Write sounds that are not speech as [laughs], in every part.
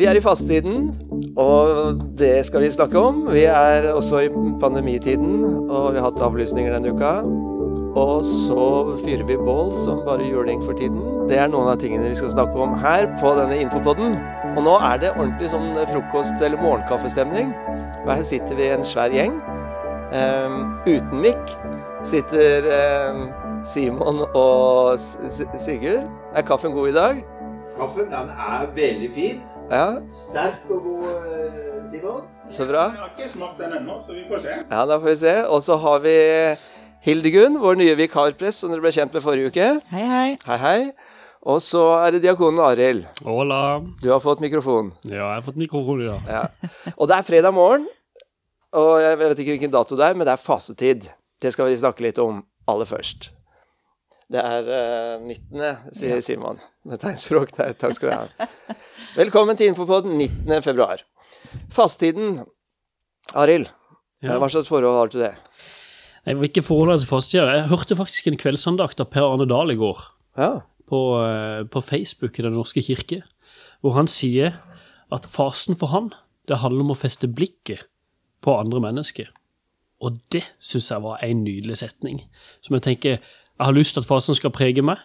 Vi er i fastetiden, og det skal vi snakke om. Vi er også i pandemitiden, og vi har hatt avlysninger denne uka. Og så fyrer vi bål som bare juling for tiden. Det er noen av tingene vi skal snakke om her på denne infopodden. Og nå er det ordentlig sånn frokost- eller morgenkaffestemning. Og her sitter vi en svær gjeng. Um, uten mikk sitter um, Simon og S S Sigurd. Er kaffen god i dag? Kaffen den er veldig fin. Ja, Sterk og god, eh, Simon. så bra. Jeg har ikke smakt den ennå, så vi får se. Ja, da får vi se. Og så har vi Hildegunn, vår nye vikarpress, som dere ble kjent med forrige uke. Hei, hei. Hei, hei. Og så er det diakonen Arild. Hola. Du har fått mikrofon. Ja, jeg har fått mikrofon ja. Ja. Og det er fredag morgen, og jeg vet ikke hvilken dato det er, men det er fasetid. Det skal vi snakke litt om aller først. Det er eh, 19., sier Simon med tegnspråk der. Takk skal du ha. [laughs] Velkommen til Infopodden 19. februar. Fasttiden, Arild, Ja. hva slags forhold har du til det? Jeg vil ikke forholde deg til fasttida? Jeg hørte faktisk en kveldsandakt av Per Arne Dahl i går Ja. på, eh, på Facebook i Den norske kirke, hvor han sier at fasen for han, det handler om å feste blikket på andre mennesker. Og det syns jeg var en nydelig setning, som jeg tenker jeg har lyst til at fasen skal prege meg,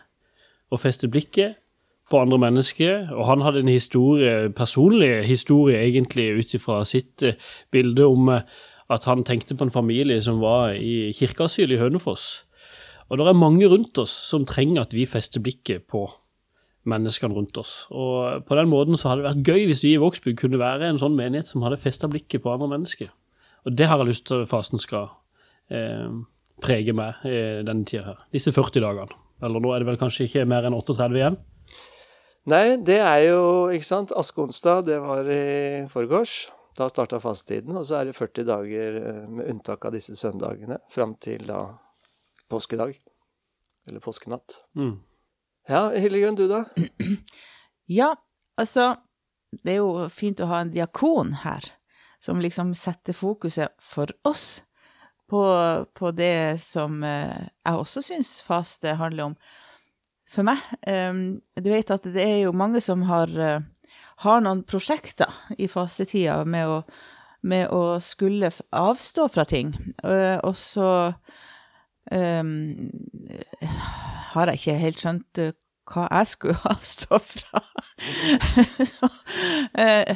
og feste blikket på andre mennesker. Og han hadde en historie, personlig historie egentlig ut ifra sitt eh, bilde om eh, at han tenkte på en familie som var i kirkeasyl i Hønefoss. Og det er mange rundt oss som trenger at vi fester blikket på menneskene rundt oss. Og på den måten så hadde det vært gøy hvis vi i Vågsbygd kunne være en sånn menighet som hadde festa blikket på andre mennesker. Og det har jeg lyst til at fasen skal eh, prege meg i denne tida her. Disse 40 dagene. Eller nå er det vel kanskje ikke mer enn 38 igjen. Nei, det er jo, ikke sant, askeonsdag, det var i forgårs. Da starta fastetiden, og så er det 40 dager eh, med unntak av disse søndagene fram til da påskedag. Eller påskenatt. Mm. Ja, Hildegunn, du da? [clears throat] Ja, altså Det er jo fint å ha en diakon her, som liksom setter fokuset for oss på, på det som eh, jeg også syns faste handler om. For meg eh, Du vet at det er jo mange som har, eh, har noen prosjekter i fastetida med med å skulle avstå fra ting, og så um, har jeg ikke helt skjønt hva jeg skulle [laughs] avstå fra. [laughs] så, det,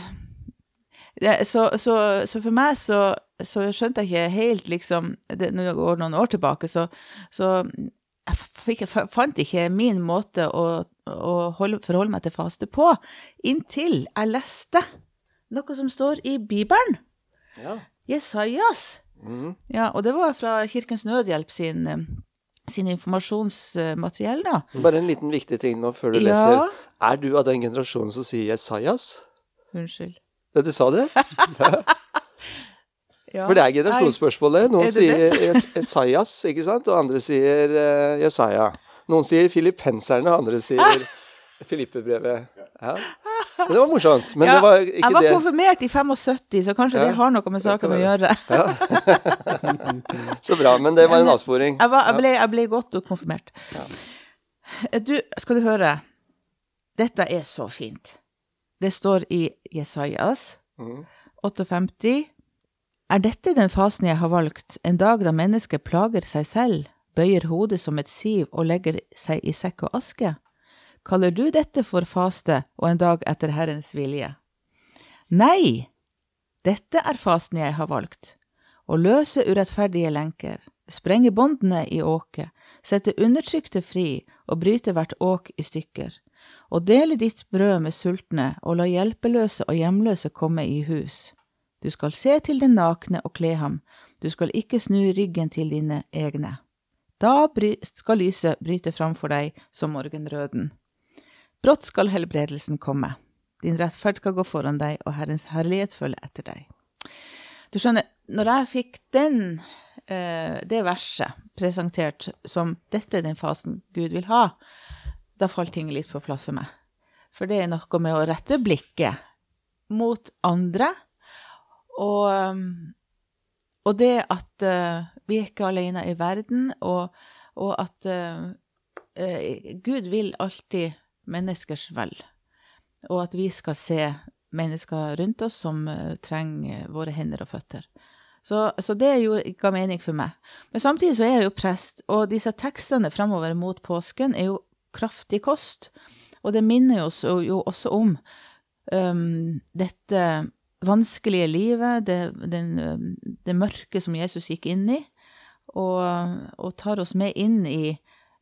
så, så, så for meg så, så skjønte jeg ikke helt liksom det, Når det går noen år tilbake, så, så jeg fikk, jeg fant ikke min måte å, å holde, forholde meg til faste på, inntil jeg leste noe som står i Bibelen. Ja. Jesajas. Mm. Ja, og det var fra Kirkens Nødhjelp sin, sin informasjonsmateriell, da. Bare en liten viktig ting nå før du Ja. leser. Er du av den generasjonen som sier Jesajas? Unnskyld. Ja, Du sa det? [laughs] Ja. For det er generasjonsspørsmålet. Noen Er det sier Esaias, ikke sant, og andre sier uh, Jesaja. Noen sier filippenserne, og andre sier [laughs] Filippebrevet. Ja. Men det var morsomt. Men Ja, det var ikke det jeg var det konfirmert i 75, så kanskje Ja, det har noe med saken å gjøre. [laughs] Så bra. Men det var en avsporing. Jeg, var, jeg, ble, jeg ble godt konfirmert. Du, skal du høre. Dette er så fint. Det står i Jesajas mm. 58. Er dette den fasen jeg har valgt, en dag da mennesket plager seg selv, bøyer hodet som et siv og legger seg i sekk og aske? Kaller du dette for faste og en dag etter Herrens vilje? Nei, dette er fasen jeg har valgt. Å løse urettferdige lenker, sprenge båndene i åket, sette undertrykte fri og bryte hvert åk i stykker, og dele ditt brød med sultne og la hjelpeløse og hjemløse komme i hus. Du skal se til den nakne og kle ham, du skal ikke snu ryggen til dine egne. Da skal lyset bryte fram for deg som morgenrøden. Brått skal helbredelsen komme. Din rettferd skal gå foran deg, og Herrens herlighet følge etter deg. Du skjønner, når jeg fikk den, eh, det verset presentert som dette er den fasen Gud vil ha, da falt ting litt på plass for meg. For det er noe med å rette blikket mot andre, og, um, og det at uh, vi er ikke alene i verden, og, og at uh, uh, Gud vil alltid menneskers vel, og at vi skal se mennesker rundt oss som eh, trenger våre hender og føtter. Så, så det jo, ga mening for meg. Men samtidig så er jeg jo prest, og disse tekstene framover mot påsken er jo kraftig kost. Og det minner oss jo, også om um, dette vanskelige livet, det, den, det mørke som Jesus gikk inn i, og, og tar oss med inn i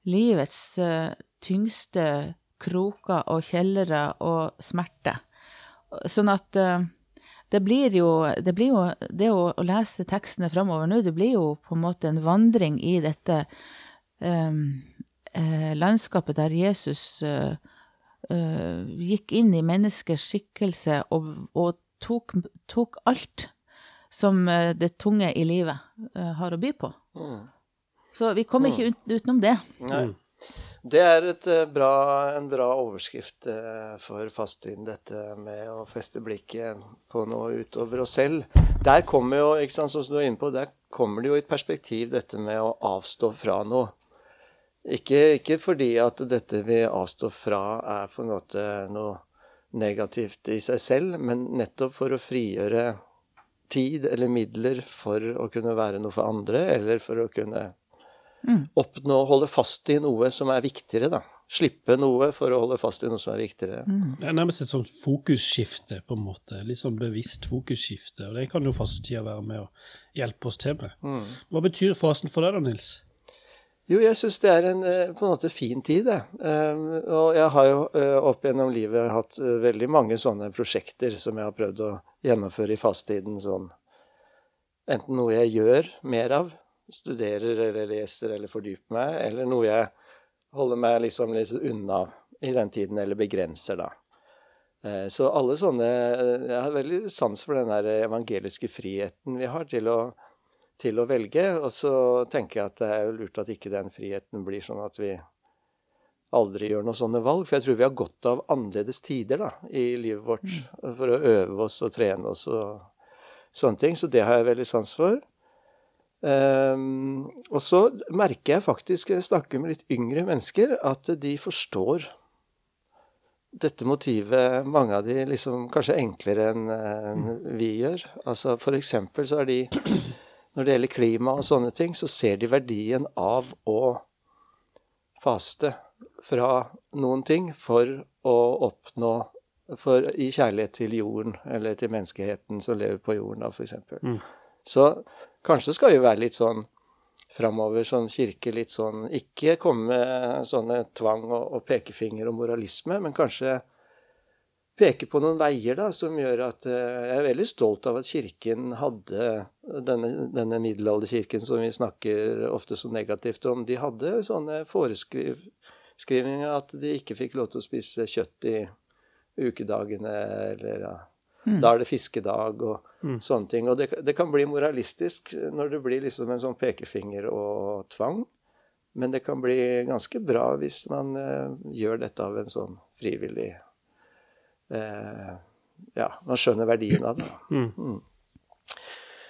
livets uh, tyngste kroker og kjellere og smerte. Sånn at uh, det blir jo Det, blir jo, det å, å, lese tekstene framover nå, det blir jo på en måte en vandring i dette um, uh, landskapet der Jesus gikk inn i menneskers skikkelse og, og tok, tok, alt som det tunge i livet har å by på. Mm. Så vi kommer ikke ut, utenom det. Nei. Det er eh, bra, en bra overskrift eh, for fasttiden, dette med å feste blikket på noe utover oss selv. Der kommer jo, ikke sant, som du er inne på, der kommer det jo i et perspektiv, dette med å avstå fra noe. Ikke, ikke fordi at dette vi avstår fra, er på en måte noe negativt i seg selv, men nettopp for å frigjøre tid eller midler for å kunne være noe for andre, eller for å kunne Mm. Oppnå, holde fast i noe som er viktigere, da. Slippe noe for å holde fast i noe som er viktigere. Mm. Det er nærmest et sånt fokusskifte, på en måte. Litt sånn bevisst fokusskifte. Og det kan jo fastetida være med å hjelpe oss til med. Mm. Hva betyr fasen for deg da, Nils? Jo, jeg syns det er en eh, på en måte fin tid, det. Um, og jeg har jo uh, opp gjennom livet hatt uh, veldig mange sånne prosjekter som jeg har prøvd å gjennomføre i fasttiden. Sånn enten noe jeg gjør mer av, studerer eller leser eller fordyper meg, eller noe jeg holder meg liksom litt unna i den tiden, eller begrenser, da. Eh, så alle sånne Jeg har veldig sans for den der evangeliske friheten vi har til å, til å velge. Og så tenker jeg at det er jo lurt at ikke den friheten blir sånn at vi aldri gjør noen sånne valg. For jeg tror vi har godt av annerledes tider da, i livet vårt mm. for å øve oss og trene oss og sånne ting. Så det har jeg veldig sans for. Um, og så merker jeg faktisk, jeg snakker med litt yngre mennesker, at de forstår dette motivet, mange av de liksom kanskje enklere enn en vi gjør. Altså For eksempel så er de Når det gjelder klima og sånne ting, så ser de verdien av å faste fra noen ting for å oppnå for, I kjærlighet til jorden, eller til menneskeheten som lever på jorden, da, f.eks. Mm. Så Kanskje skal vi være litt sånn framover som kirke, litt sånn Ikke komme med sånne tvang og, og pekefinger og moralisme, men kanskje peke på noen veier da, som gjør at uh, Jeg er veldig stolt av at Kirken hadde denne, denne middelalderkirken som vi snakker ofte så negativt om. De hadde sånne foreskrivninger at de ikke fikk lov til å spise kjøtt i ukedagene, eller ja, Mm. Da er det fiskedag og mm. sånne ting. Og det, det, kan bli moralistisk når det blir liksom en sånn pekefinger og tvang. Men det kan bli ganske bra hvis man eh, gjør dette av en sånn frivillig eh, Ja, man skjønner verdien av det. Mm.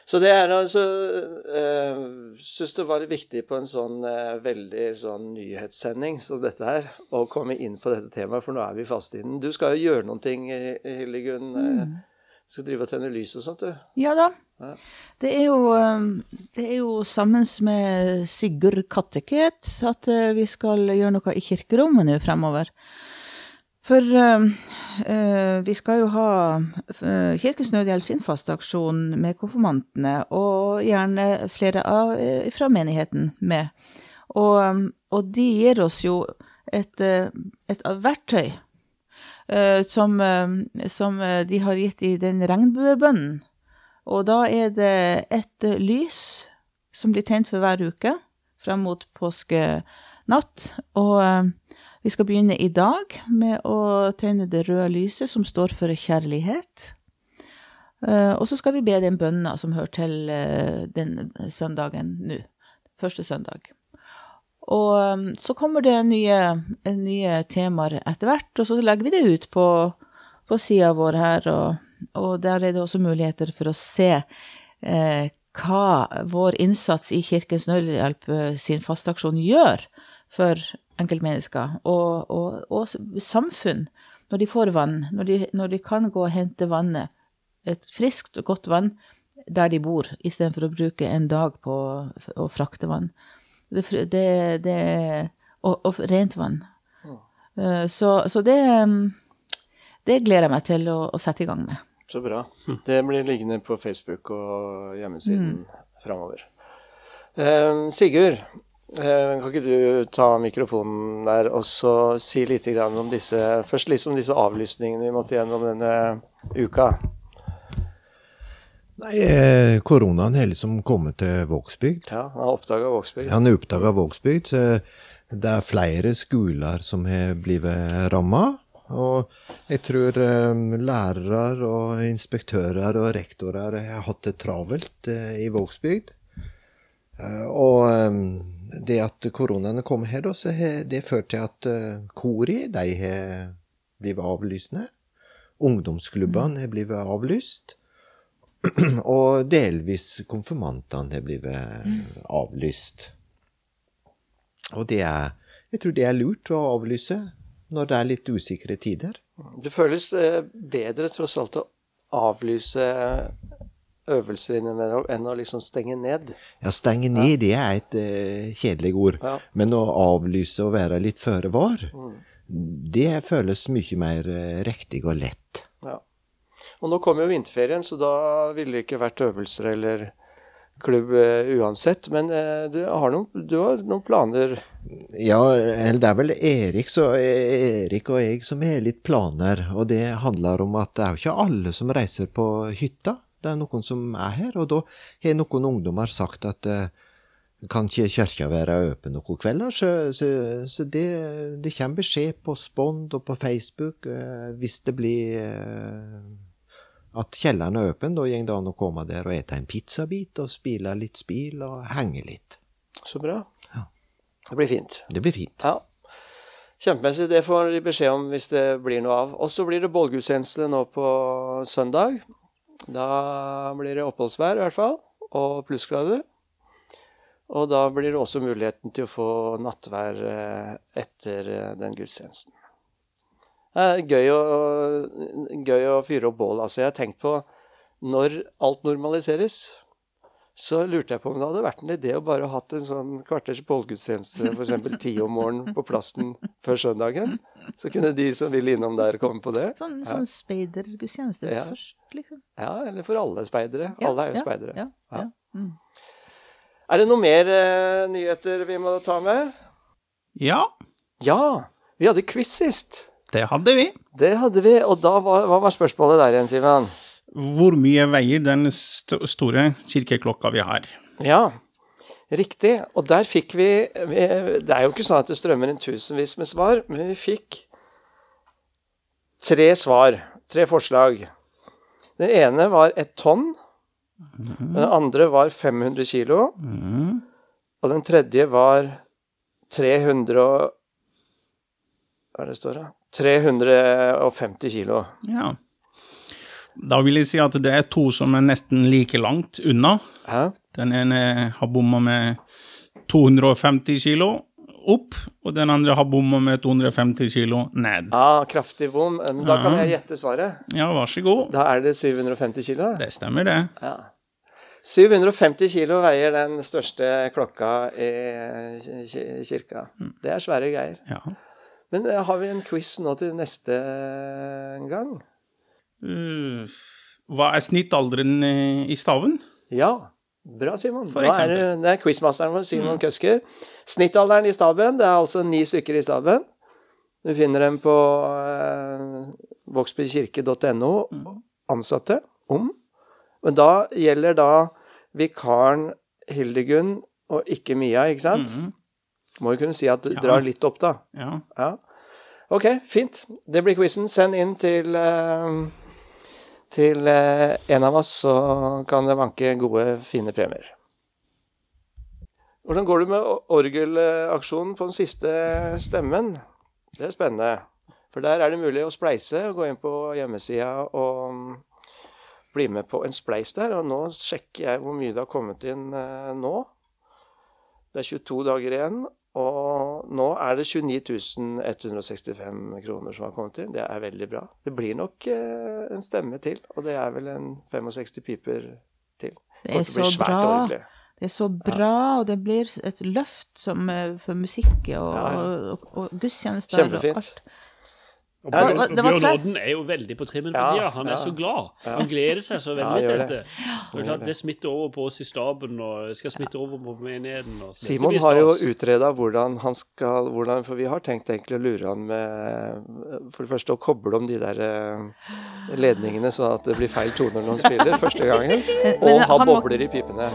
Så det er altså jeg eh, Syns det var viktig på en sånn øh, veldig sånn nyhetssending som dette her, å komme inn på dette temaet, for nå er vi fast i den. Du skal jo gjøre noen ting, Hildegunn. Mm. Skal drive og tenne lys og sånt, du? Ja da. Ja. Det, er jo, det er jo sammen med Sigurd Katteket at vi skal gjøre noe i kirkerommet nå fremover. For uh, uh, vi skal jo ha uh, Kirkens Nødhjelp sin med konfirmantene, og gjerne flere av, fra menigheten med. Og, og, de gir oss jo et, et verktøy som, som, de har gitt i den regnbuebønnen. Og da er det et lys som blir tent for hver uke frem mot påskenatt. Og vi skal begynne i dag med å tenne det røde lyset, som står for kjærlighet. Uh, og så skal vi be den bønna som hører til uh, den søndagen nå. Første søndag. Og um, så kommer det nye, nye, temaer etter hvert, og så legger vi det ut på, på sida vår her. Og, og, der er det også muligheter for å se eh, hva vår innsats i Kirkens Nødhjelp sin fasteaksjon gjør for enkeltmennesker og, og, og, samfunn når de får vann, når de, når de kan gå og hente vannet, et friskt og godt vann, der de bor, istedenfor å bruke en dag på å frakte vann. Det, det, det, og, og rent vann. Eh, Så, så det, mm, det gleder jeg meg til å, å sette i gang med. Så bra. Det blir liggende på Facebook og hjemmesiden framover. Eh, Sigurd, kan ikke du ta mikrofonen der og så si litt om disse Først litt om disse avlysningene vi måtte gjennom denne uka. Nei, eh, koronaen har liksom kommet til Vågsbygd. Ja, Han har oppdaga Vågsbygd. Han oppdaga Vågsbygd, så det er flere skoler som har blitt ramma. Og jeg tror eh, lærere og inspektører og rektorer har hatt det travelt eh, i Vågsbygd. Eh, og eh, det at koronaen kom her, da, så har det ført til at eh, Kori de har blitt avlysende. Ungdomsklubbene har blitt avlyst. [clears throat] Og delvis konfirmantene har blitt avlyst. Og det er Jeg tror det er lurt å avlyse når det er litt usikre tider. Det føles eh, bedre tross alt å avlyse øvelser innimellom enn å liksom stenge ned. Ja, stenge ned, det er et uh, kjedelig ord. Ja. Men å avlyse og være litt føre var, det føles mye mer uh, riktig og lett. Ja. Og nå kommer jo vinterferien, så da ville det ikke vært øvelser eller klubb uh, uansett. Men du, har noen, du har noen planer Ja, eller det er vel Erik, så, Erik og jeg som har litt planer. Og det handler om at det er jo ikke alle som reiser på hytta. Det er noen som er her. Og da har noen ungdommer sagt at eh, kan ikke kirka være åpen noen kvelder? Så, så, så det, det kommer beskjed på Spond og på Facebook uh, hvis det blir uh, at kjelleren er åpen. Da går det an å komme der og ete en pizzabit og spille litt spill og henge litt. Så bra. Ja. Det blir fint. Det blir fint. Ja. Kjempemessig. Det får de beskjed om hvis det blir noe av. Og så blir det bålgudstjeneste nå på søndag. Da blir det oppholdsvær i hvert fall, og plussgrader. Og da blir det også muligheten til å få nattvær eh, etter eh, den gudstjenesten. Det er gøy å, gøy å fyre opp bål. Altså, jeg har tenkt på når alt normaliseres, så lurte jeg på om det hadde vært en idé å bare hatt en sånn kvarters bålgudstjeneste, f.eks. ti om morgenen på plassen før søndagen. Så kunne de som ville innom der, komme på det. Sånn, Ja. sånn speidergudstjeneste Ja. først, liksom. Ja, eller for alle speidere. Ja, alle er jo ja, speidere. Ja, Ja. ja. Mm. Er det noe mer uh, nyheter vi må ta med? Ja, Ja! Vi hadde quiz sist. det hadde vi. Det hadde vi, og da var, hva var spørsmålet der igjen, Sivan? Hvor mye veier den st store kirkeklokka vi har? Ja, riktig. Og der fikk vi, vi Det er jo ikke sånn at det strømmer inn tusenvis med svar, men vi fikk tre svar. Tre forslag. Det ene var et tonn. Den andre var 500 kilo. Mm. Og den tredje var 300 og Hva er det står da? 350 kilo. Ja. Da vil jeg si at det er to som er nesten like langt unna. Hæ? Den ene har bomma med 250 kilo opp, og den andre har bomma med 250 kilo ned. Ja, kraftig bom. Da kan jeg gjette svaret. Ja, vær så god. Da er det 750 kilo. Det stemmer, det. Ja. 750 kilo veier den største klokka i kirka. Det er svære greier. Ja. Men eh, har vi en quiz nå til neste gang? Uh, hva er snittalderen eh, i staven? Ja. Bra, Simon. For er det, det er quizmasteren vår, Simon Køsker. Snittalderen i staben, det er altså ni stykker i staben. Du finner dem på eh, vågsbykirke.no. Ansatte om. Men da gjelder da vikaren Hildegunn og ikke Mia, ikke sant? Mhm. Må jo kunne si at du Ja. drar litt opp, da. Ja. Ja. Ok, fint. Det blir quizen. Send inn til eh, til eh, en av oss, så kan det vanke gode, fine premier. Hvordan går det med orgelaksjonen på den siste stemmen? Det er spennende. For der er det mulig å spleise og gå inn på hjemmesida og mm, bli med på en spleis der. Og nå sjekker jeg hvor mye det har kommet inn eh, nå. Det er 22 dager igjen, og nå er det 29 165 kroner som har kommet inn. Det er veldig bra. Det blir nok eh, en stemme til, og det er vel en 65 piper til. Det er så bra. Det er så bra, og det blir et løft som, eh, for musikk og, Ja, ja. og, og gudstjenester og Kjempefint. alt. Og Ja, Bjørn, var Bjørn Odden er jo veldig på trimmen for Ja, tida. Han ja. er så glad. Han gleder seg så veldig til det. dette. Det, klart, det smitter over på oss i staben, og skal smitte over på menigheten. Og Simon har jo utreda hvordan han skal hvordan, For vi har tenkt egentlig å lure han med For det første å koble om de der eh, ledningene, så at det blir feil toner når han spiller første gangen. [laughs] Men- Og men ha bobler må- i pipene.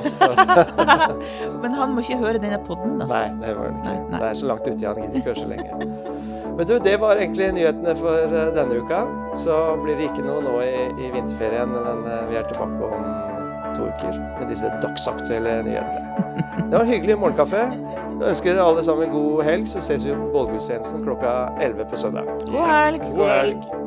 [laughs] Men han må ikke høre denne podden, da. nei, det var det ikke. Nei, nei. Det er så langt uti, han gidder ikke høre så lenge. Men du, det var egentlig nyhetene for eh, denne uka. Så blir det ikke noe nå i, i vinterferien, men eh, vi er tilbake om to uker med disse dagsaktuelle nyhetene. [laughs] Det var en hyggelig morgenkaffe. Jeg ønsker alle sammen god helg, så ses vi på bålgudstjenesten klokka 11 på søndag. God helg! God helg.